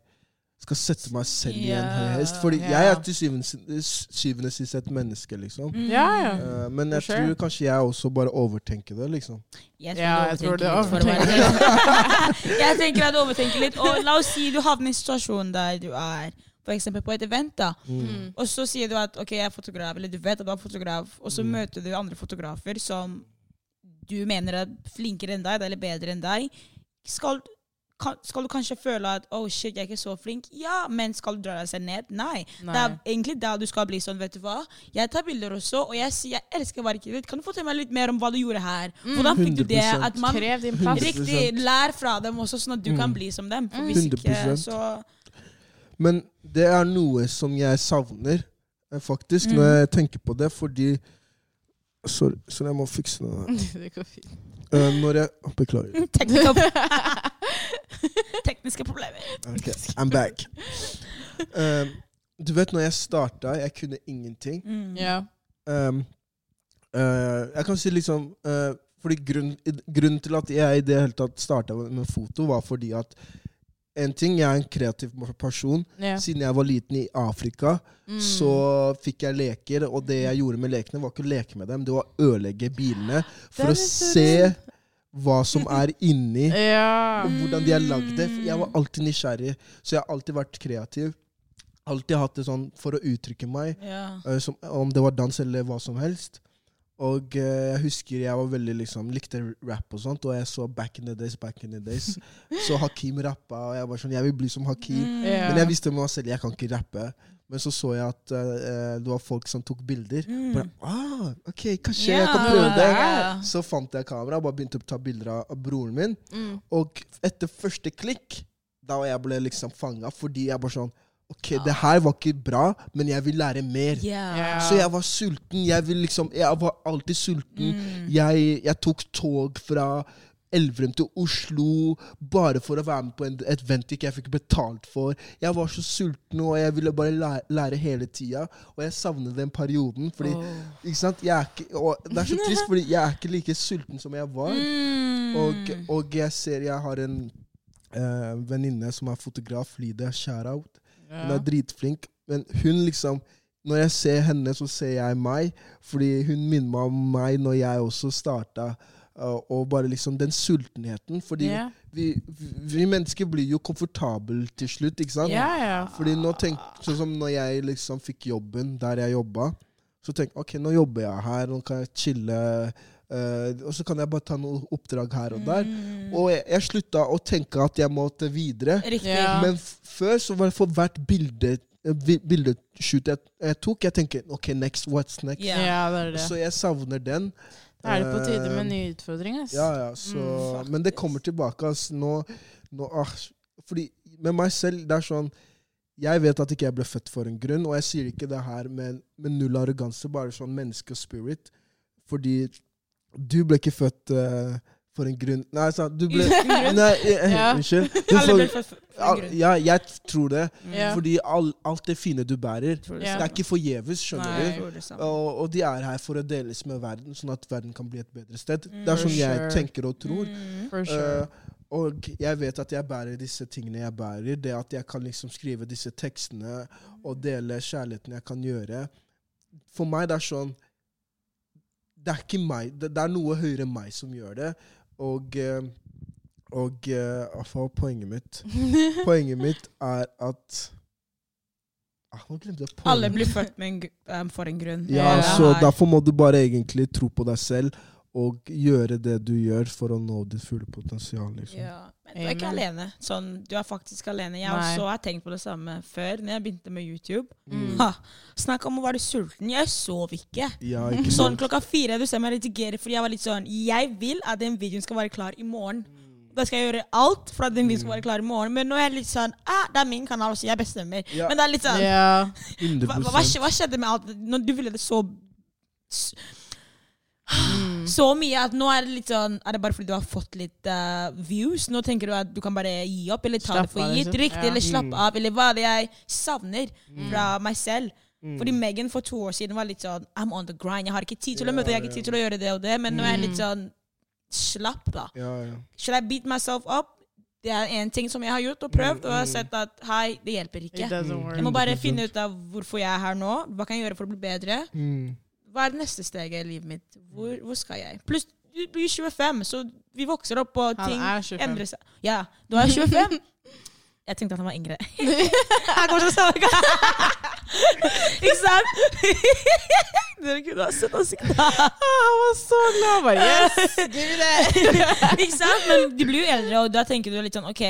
skal sette meg selv i en høy hest. Fordi jeg er til syvende syvende sist et menneske, liksom. Mm. Ja, ja. Eh, men jeg tror kanskje jeg også bare overtenker det, liksom. Jeg Ja, jeg tror det du overtenker litt, Jeg tenker at du overtenker litt. Og la oss si du havner i en situasjon der du er eksempel på et event, da. Mm. Og så sier du at ok, jeg er fotograf, eller du vet at du er fotograf, og så Mm. møter du andre fotografer som du mener er flinkere enn deg, eller bedre enn deg. Skal, kan, skal du kanskje føle at oh shit, jeg er ikke så flink? Ja, men skal du dra deg selv ned? Nei. Nei. Det er egentlig da du skal bli sånn, vet du hva. Jeg tar bilder også, og jeg sier jeg elsker Varkivet. Kan du fortelle meg litt mer om hva du gjorde her? Mm. Hvordan fikk du det? At man din plass. Riktig. Lær fra dem også, sånn at du kan Mm. bli som dem. For hvis ikke, 100%. så Men det er noe som jeg savner, eh, faktisk, Mm. når jeg tenker på det, fordi Sorry, sorry jeg må fikse noe. det går fint. Uh, når jeg Beklager. Tekniske, tekniske problemer. Ok, I'm back. Eh, du vet, når jeg starta, jeg kunne ingenting. Mm. Ja. Um, uh, jeg kan si liksom uh, fordi grunn, Grunnen til at jeg i det hele tatt starta med foto, var fordi at en ting, jeg er en kreativ person. Yeah. Siden jeg var liten i Afrika, Mm. så fikk jeg leker. Og det jeg gjorde med lekene, var ikke å leke med dem, det var å ødelegge bilene. For å er se hva som er inni, Ja. og hvordan de har lagd. Jeg var alltid nysgjerrig, så jeg har alltid vært kreativ. Alltid hatt det sånn for å uttrykke meg. Ja. Eh, som, om det var dans eller hva som helst. Og eh, jeg husker jeg var veldig liksom, likte rap og sånt, og jeg så Back in the Days, Back in the Days. Så Hakim rappa, og jeg var sånn Jeg vil bli som Hakim. Mm. yeah. Men jeg visste med meg selv jeg kan ikke rappe. Men så så jeg at uh, det var folk som tok bilder. Mm. Bare, ah, ok, kanskje jeg kan prøve det. Yeah. Så fant jeg kamera og bare begynte å ta bilder av broren min. Mm. Og etter første klikk, da ble jeg ble liksom fanga, fordi jeg bare sånn Ok, det her var ikke bra, men jeg vil lære mer. Yeah. Ja. Så jeg var sulten. Jeg, vil liksom, jeg var alltid sulten. Mm. Jeg, jeg tok tog fra Elverum til Oslo bare for å være med på en, et ventik jeg fikk betalt for. Jeg var så sulten, og jeg ville bare lære, lære hele tida. Og jeg savner den perioden. Fordi, oh. ikke sant? Jeg er ikke, og det er så trist, fordi jeg er ikke like sulten som jeg var. Mm. Og, og jeg ser jeg har en eh, venninne som er fotograf, Lydia Shoutout. Hun er dritflink, men hun liksom Når jeg ser henne, så ser jeg meg. Fordi hun minner meg om meg når jeg også starta uh, og bare liksom den sultenheten. Fordi yeah. vi, vi mennesker blir jo komfortable til slutt, ikke sant? Yeah, yeah. Fordi nå tenk, sånn som når jeg liksom fikk jobben der jeg jobba, så jeg ok, nå jobber jeg her, nå kan jeg chille, eh, og så kan jeg bare ta noen oppdrag her og der. Mm. Og jeg, jeg slutta å tenke at jeg måtte videre. Ja. Men før så var det for hvert bilde eh, bildeshoot jeg, jeg tok, jeg tenker ok, next, what's next? Yeah. ja, det det. Så jeg savner den. Da er det på tide med Eh, en ny utfordring. Ass. Ja, ja, så, Mm, men det kommer tilbake. ass. Nå, nå, ah, fordi med meg selv, det er sånn Jeg vet at ikke jeg ble født for en grunn, og jeg sier ikke det her med, med null arroganse, bare sånn menneske og spirit. Fordi du ble ikke født uh, for en grunn Nei, sant, du ble Nei, eh, Ja. unnskyld. Du får- for for ja, jeg tror det. Ja. Fordi all, alt det fine du bærer, det det er ikke forgjeves, skjønner Nei. Du. Og, og de er her for å deles med verden, sånn at verden kan bli et bedre sted. Det er Mm. sånn jeg sure. tenker og tror. Mm. For sure. uh, og jeg vet at jeg bærer disse tingene jeg bærer. Det at jeg kan liksom skrive disse tekstene og dele kjærligheten jeg kan gjøre. For meg det er sånn Det er ikke meg. Det, det er noe høyere enn meg som gjør det. Og eh, Og hva poenget mitt? Poenget mitt er at ah, Nå glemte jeg poenget. Alle blir født med en, um, for en grunn. Ja, Ja. så derfor må du bare egentlig tro på deg selv og gjøre det du gjør for å nå ditt fulle potensial. Liksom. Ja. Men du er ikke alene. Sånn, du er faktisk alene. Jeg Nei. også har tenkt på det samme før, når jeg begynte med YouTube. Mm. Ha, Snakk om å være sulten. Jeg sov ikke. Ja, ikke Sånn klokka fire du ser meg redigere, fordi jeg var litt sånn Jeg vil at den videoen skal være klar i morgen. Da skal jeg gjøre alt for at den videoen skal være klar i morgen. Men nå er jeg litt sånn ah, Det er min kanal, så jeg bestemmer. Ja. Men det er litt sånn yeah. hva, hva, skjedde med alt Når du ville det så Mm. så mye at nå er det litt sånn Er det bare fordi du har fått litt uh, views? Nå tenker du at du kan bare gi opp, eller ta Slapp det for gitt? liksom. Riktig, Ja. eller slappe Mm. av, eller hva er det jeg savner fra meg selv? Mm. Fordi Megan for to år siden var litt sånn I'm on the grind. Jeg har ikke tid til å møte, jeg har ikke tid til å gjøre det og det. Men nå er jeg litt Mm. sånn Slapp, da. Ja, ja. Should I beat myself up? Det er en ting som jeg har gjort og prøvd, Mm, og jeg har mm. sett at hei, det hjelper ikke. Mm. Jeg må bare finne ut av hvorfor jeg er her nå. Hva kan jeg gjøre for å bli bedre? Mm. Hva er det neste steget i livet mitt? Hvor, hvor skal jeg? Pluss, du blir 25, så vi vokser opp, og ting er 25. endrer seg. Ja, du er 25. Jeg tenkte at han var yngre. Han går så samme Ikke sant? Dere kunne ha sett ansiktet. Han var så glad. Bare, yes, give me that. Ikke sant? Men du blir jo eldre, og da tenker du litt sånn OK,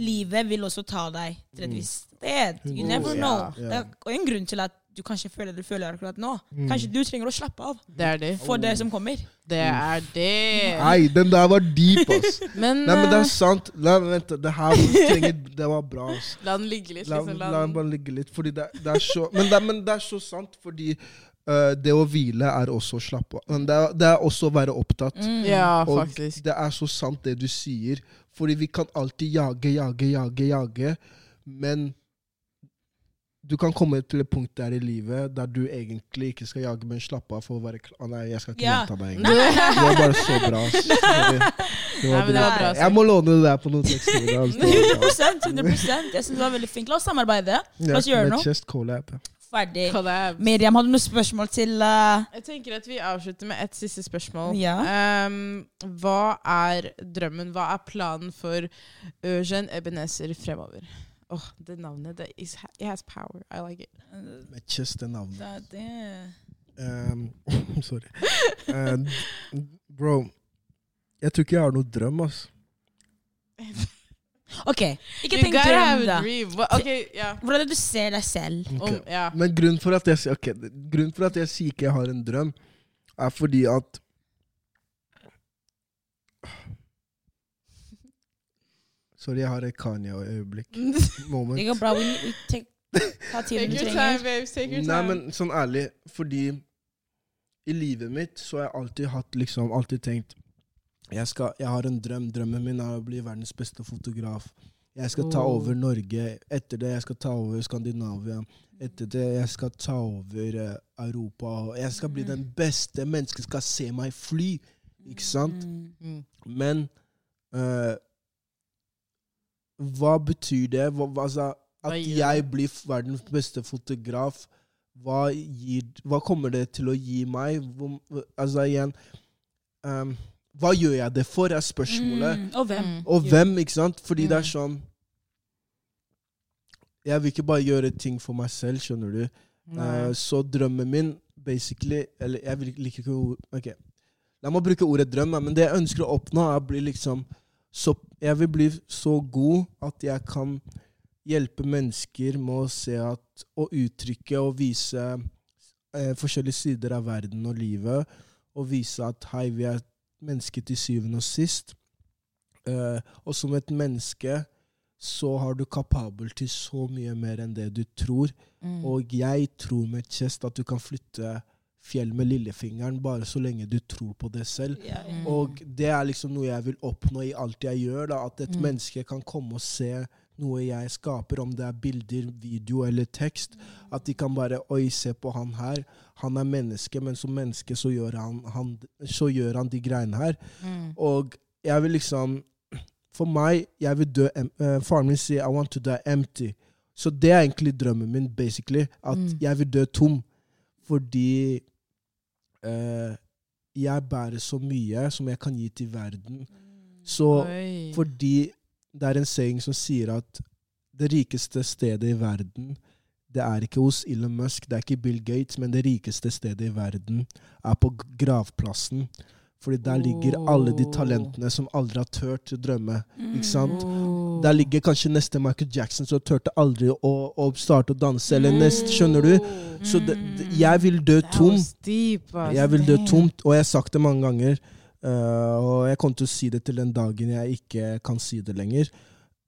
livet vil også ta deg til et visst sted. You never know. Det er en grunn til at du kanskje føler det du føler akkurat nå. Mm. Kanskje du trenger å slappe av Det er det. for det som kommer. Det er det. Nei, den der var deep, ass. Men, Nei, men det eh, er sant. La, vent, det her trenger, det var bra. ass. la den ligge litt. La, Liksom, la la den den. bare ligge litt. Fordi det, det er så, men, det, men det er så sant, fordi uh, det å hvile er også å slappe av. Men det, er- det er også å være opptatt. Mm. Ja, Og faktisk. det er så sant det du sier. Fordi vi kan alltid jage, jage, jage, jage. Men du kan komme til et punkt der i livet der du egentlig ikke skal jage, men slappe av for å være klar. Nei, jeg skal ikke Ja. gjenta deg engang. Det var bare så bra. Det, det var det var bra Jeg må låne det der på noen tekster. ass. Det var bra. 100 100 Jeg synes du var veldig flink. La oss samarbeide. La oss gjøre noe. Ferdig. Collab. Miriam, hadde du noen spørsmål til uh, Jeg tenker at vi avslutter med et siste spørsmål. Ja. Um, hva er drømmen? Hva er planen for Eugen Ebenezer fremover? Åh, det navnet det is, it has power. I like it. Med kyss navnet. det, det. Um, sorry. Uh, bro, jeg tror ikke jeg har noe drøm, ass. OK, ikke You tenk drøm, a da. dream. Hva- Ok, ja. Hvordan er det du ser deg selv? Okay. Um, yeah. Men grunnen for at jeg, sier- ok, grunnen for at jeg sier ikke jeg har en drøm, er fordi at Sorry, jeg har et Kanya-øyeblikk. Moment. Det går bra. We, we take, ta tiden du trenger. Nei, men sånn ærlig, fordi i livet mitt så har jeg alltid hatt liksom, alltid tenkt jeg, skal, jeg har en drøm. Drømmen min er å bli verdens beste fotograf. Jeg skal ta Oh. over Norge. Etter det jeg skal ta over Skandinavia. Etter det jeg skal ta over eh, Europa. Jeg skal bli den beste. Mennesket skal se meg fly. Ikke sant? Mm. Men eh, hva betyr det? Hva, altså, at jeg blir verdens beste fotograf, hva, gir, hva kommer det til å gi meg? Hvor, altså igjen um, Hva gjør jeg det for, er spørsmålet. Mm, og hvem? Mm. Og hvem, ikke sant? Fordi det er Mm. sånn Jeg vil ikke bare gjøre ting for meg selv, skjønner du. Eh, så drømmen min, basically Eller jeg liker ikke ord Ok, la meg bruke ordet drøm, men det jeg ønsker å oppnå, er å bli liksom så, Jeg vil bli så god at jeg kan hjelpe mennesker med å se at Å uttrykke og vise eh, forskjellige sider av verden og livet. Og vise at hei, vi er mennesker til syvende og sist. Eh, og som et menneske så har du kapabel til så mye mer enn det du tror. Mm. Og jeg tror med chest at du kan flytte fjell med lillefingeren bare så lenge du tror på det selv. Ja. Mm. Og det er liksom noe jeg vil oppnå i alt jeg gjør. da, At et Mm. menneske kan komme og se noe jeg skaper, om det er bilder, video eller tekst. At de kan bare Oi, se på han her. Han er menneske, men som menneske så gjør han, han, så gjør han de greiene her. Mm. Og jeg vil liksom For meg, jeg vil dø em- eh, Faren min sier 'I want to die empty'. Så det er egentlig drømmen min, basically. At Mm. jeg vil dø tom. Fordi eh, jeg bærer så mye som jeg kan gi til verden. Så Oi. fordi det er en saying som sier at det rikeste stedet i verden det er ikke hos Elon Musk, det er ikke Bill Gates, men det rikeste stedet i verden er på gravplassen. Fordi der ligger alle de talentene som aldri har turt å drømme. Mm. Ikke sant? Oh. Der ligger kanskje neste Michael Jackson som turte aldri å, å starte å danse, eller nest, skjønner du? Så det, det, jeg vil dø tom. Jeg vil dø tomt, og jeg har sagt det mange ganger. eh, og jeg kommer til å si det til den dagen jeg ikke kan si det lenger.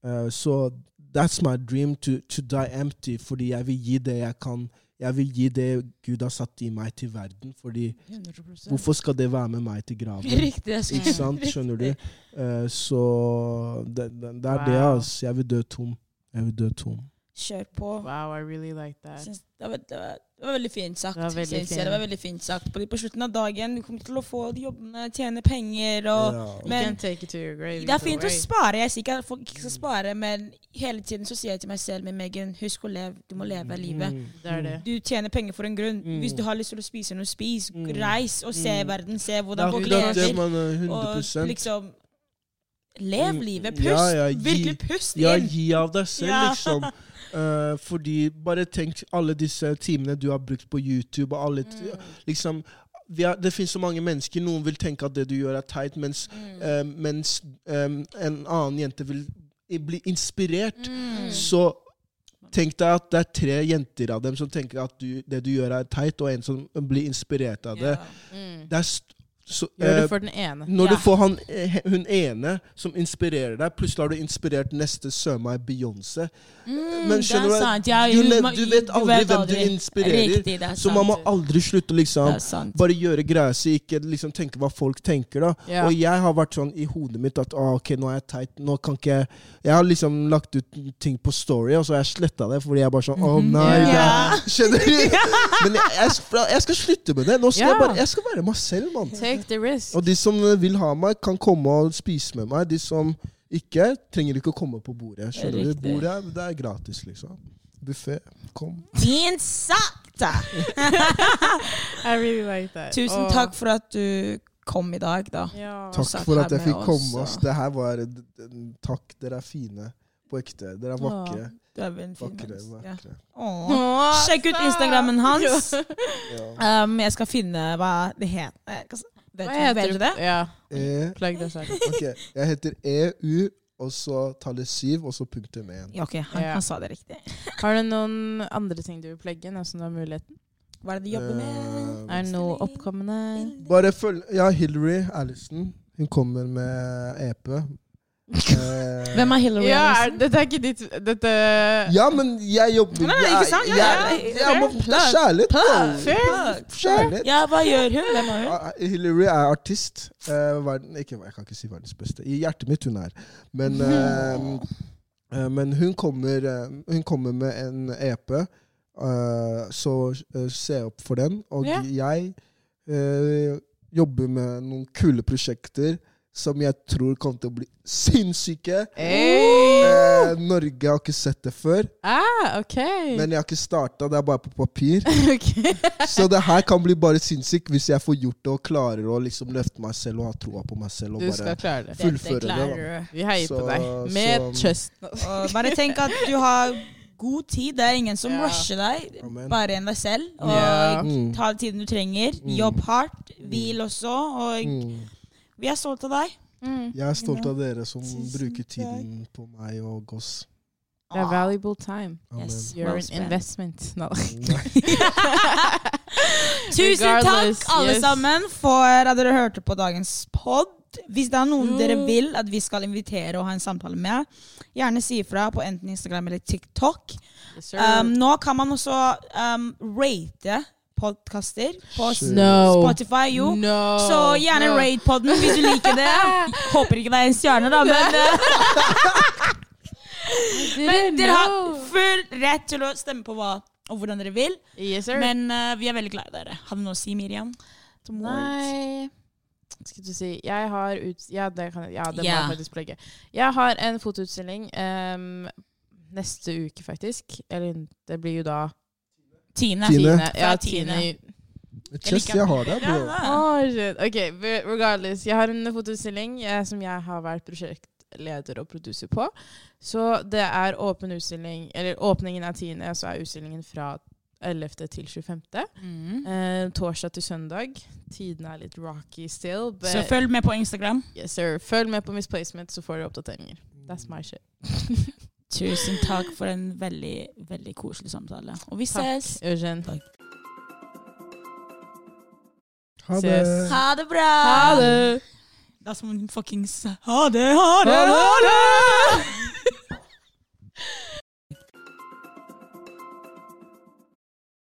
Eh, Så that's my dream, to, to die empty, fordi jeg vil gi det jeg kan. Jeg vil gi det Gud har satt i meg til verden, fordi 100%. hvorfor skal det være med meg til graven? Riktig. Ikke sant? Skjønner du? Eh, så det, det, det er det, altså. Jeg vil dø tom. Jeg vil dø tom. Kjør på. Wow, I really like that. Synes, Det var, det, var, det var veldig fint sagt. Det var veldig fint. det var veldig fint sagt. På, på slutten av dagen du kommer til å få jobbene, tjene penger og yeah. Men- can take it to your grave. Det er fint å spare. Jeg sier ikke at folk ikke skal spare, men hele tiden så sier jeg til meg selv med Megan, husk å leve. Du må leve livet. Mm. Det er det. Du tjener penger for en grunn. Mm. Hvis du har lyst til å spise noe, spis. Mm. Reis og se Mm. verden. Se hvordan folk lever. eh, Og liksom Lev Mm, livet. Pust. ja, ja, gi- Virkelig pust Ja, gi av deg selv, Ja. liksom. Eh, fordi Bare tenk alle disse timene du har brukt på YouTube og alle Mm. liksom har, Det finnes så mange mennesker. Noen vil tenke at det du gjør, er teit, mens, Mm. uh, mens um, en annen jente vil bli inspirert. Mm. Så tenk deg at det er tre jenter av dem som tenker at du, det du gjør, er teit, og en som blir inspirert av det. Ja. Mm. det er så, Gjør du det for den ene. når Ja. du får han, eh, hun ene som inspirerer deg, plutselig har du inspirert neste søren meg Beyoncé. Mm, Men skjønner er du, sant. Ja, du, du, du vet aldri hvem du inspirerer. Riktig, Så sant. man må aldri slutte liksom bare gjøre greia si, ikke liksom tenke hva folk tenker. da. Ja. Og jeg har vært sånn i hodet mitt at ah, ok, nå er jeg teit. nå kan ikke Jeg Jeg har liksom lagt ut ting på Story, og så har jeg sletta det fordi jeg bare sånn Å oh, nei, er Skjønner du? Men jeg, jeg, jeg skal slutte med det. Nå skal Ja. jeg bare Jeg skal være meg selv, mann. Take the risk. Og de som vil ha meg, kan komme og spise med meg. De som ikke, trenger ikke å komme på bordet. Skjønner du? Bordet det er gratis, liksom. Buffé. Kom. Fint sagt! I really like that. Tusen takk for at du kom i dag, da. Ja. Takk for at jeg fikk komme. Det her var Takk, dere er fine. På ekte. Dere er vakre. Du er en fin Vakre, menneske. Ja. Åh. Åh, Sjekk ut. Instagrammen hans. Ja. Um, jeg skal finne hva det heter. Eh, hva s- Vet, du- heter vet du det? Ja. E, Plugg deg selv. ok, Jeg heter EU, og så tallet syv, og så punktum én. Ja, ok, han, Ja. han sa det riktig. Har du noen andre ting du vil plugge nå som du har muligheten? Hva er det du jobber med? Eh, Er det noe oppkommende? Bare følg Ja, Hillary Allison. Hun kommer med EP. Eh, Hvem er Hillary Ja, Anderson? Dette er ikke ditt Dette Ja, men jeg jobber Nei, nei, ikke sant? Ja, jeg, ja, jeg, ja, jeg må. Det er kjærlighet, Kjærlighet. Ja, hva gjør hun? Hvem er hun? Ah, Hillary er artist. Uh, verden, ikke, jeg kan ikke si verdens beste. I hjertet mitt hun er. Men, uh, uh, men hun, kommer, hun kommer med en EP, eh, så se opp for den. Og Ja. jeg eh, jobber med noen kule prosjekter. Som jeg tror kommer til å bli sinnssyke. Hey. Eh, Norge har ikke sett det før, Ah, okay. men jeg har ikke starta. Det er bare på papir. Så det her kan bli bare sinnssykt hvis jeg får gjort det og klarer å liksom løfte meg selv og ha troa på meg selv. Og Du skal bare klare det. fullføre det, da. Vi heier på deg. Med chest. Bare tenk at du har god tid. Det er ingen som yeah. rusher deg. Amen. Bare enn deg selv. Og yeah. ta den tiden du trenger. Mm. Jobb hardt. Hvil også. Og Mm. Vi er stolte av deg. Mm. Jeg er stolt av dere som Tusen bruker takk. tiden på meg og oss. Det er valuable time. Amen. Yes. You're Well an investment. No. Tusen takk, alle yes. sammen, for at dere hørte på dagens pod. Hvis det er noen Mm. dere vil at vi skal invitere og ha en samtale med, gjerne si ifra på enten Instagram eller TikTok. Yes. Um, nå kan man også um, rate podkaster på no. Spotify. Jo. No. Så gjerne no. rate poden hvis du liker det. Håper ikke det er en stjerne, da, men, eh, men dere har full rett til å stemme på hva og hvordan dere vil. Yes. Men uh, vi er veldig glad i dere. Har du noe å si, Miriam? Nei Skal du si Jeg har ut... Ja, det, kan, ja, det må jeg faktisk plugge. Jeg har en fotoutstilling um, neste uke, faktisk. Eller det blir jo da Tine. Tine. Ja, Tine. Chess, jeg har det, bro. Oh, shit. Ok, regardless. Jeg har en fotoutstilling eh, som jeg har vært prosjektleder og producer på. Så det er åpen utstilling, eller åpningen er 10., så er utstillingen fra 11. til 25. Mm. Eh, torsdag til søndag. Tiden er litt rocky still. But Så følg med på Instagram. yes, sir. Følg med på Misplacement, så får du oppdateringer. That's my shit. Tusen takk for en veldig, veldig koselig samtale. Og vi Takk, ses. Eugen. Ha det. Ses. Ha det bra! Ha det! Det er som en fuckings Ha det, ha det, ha det!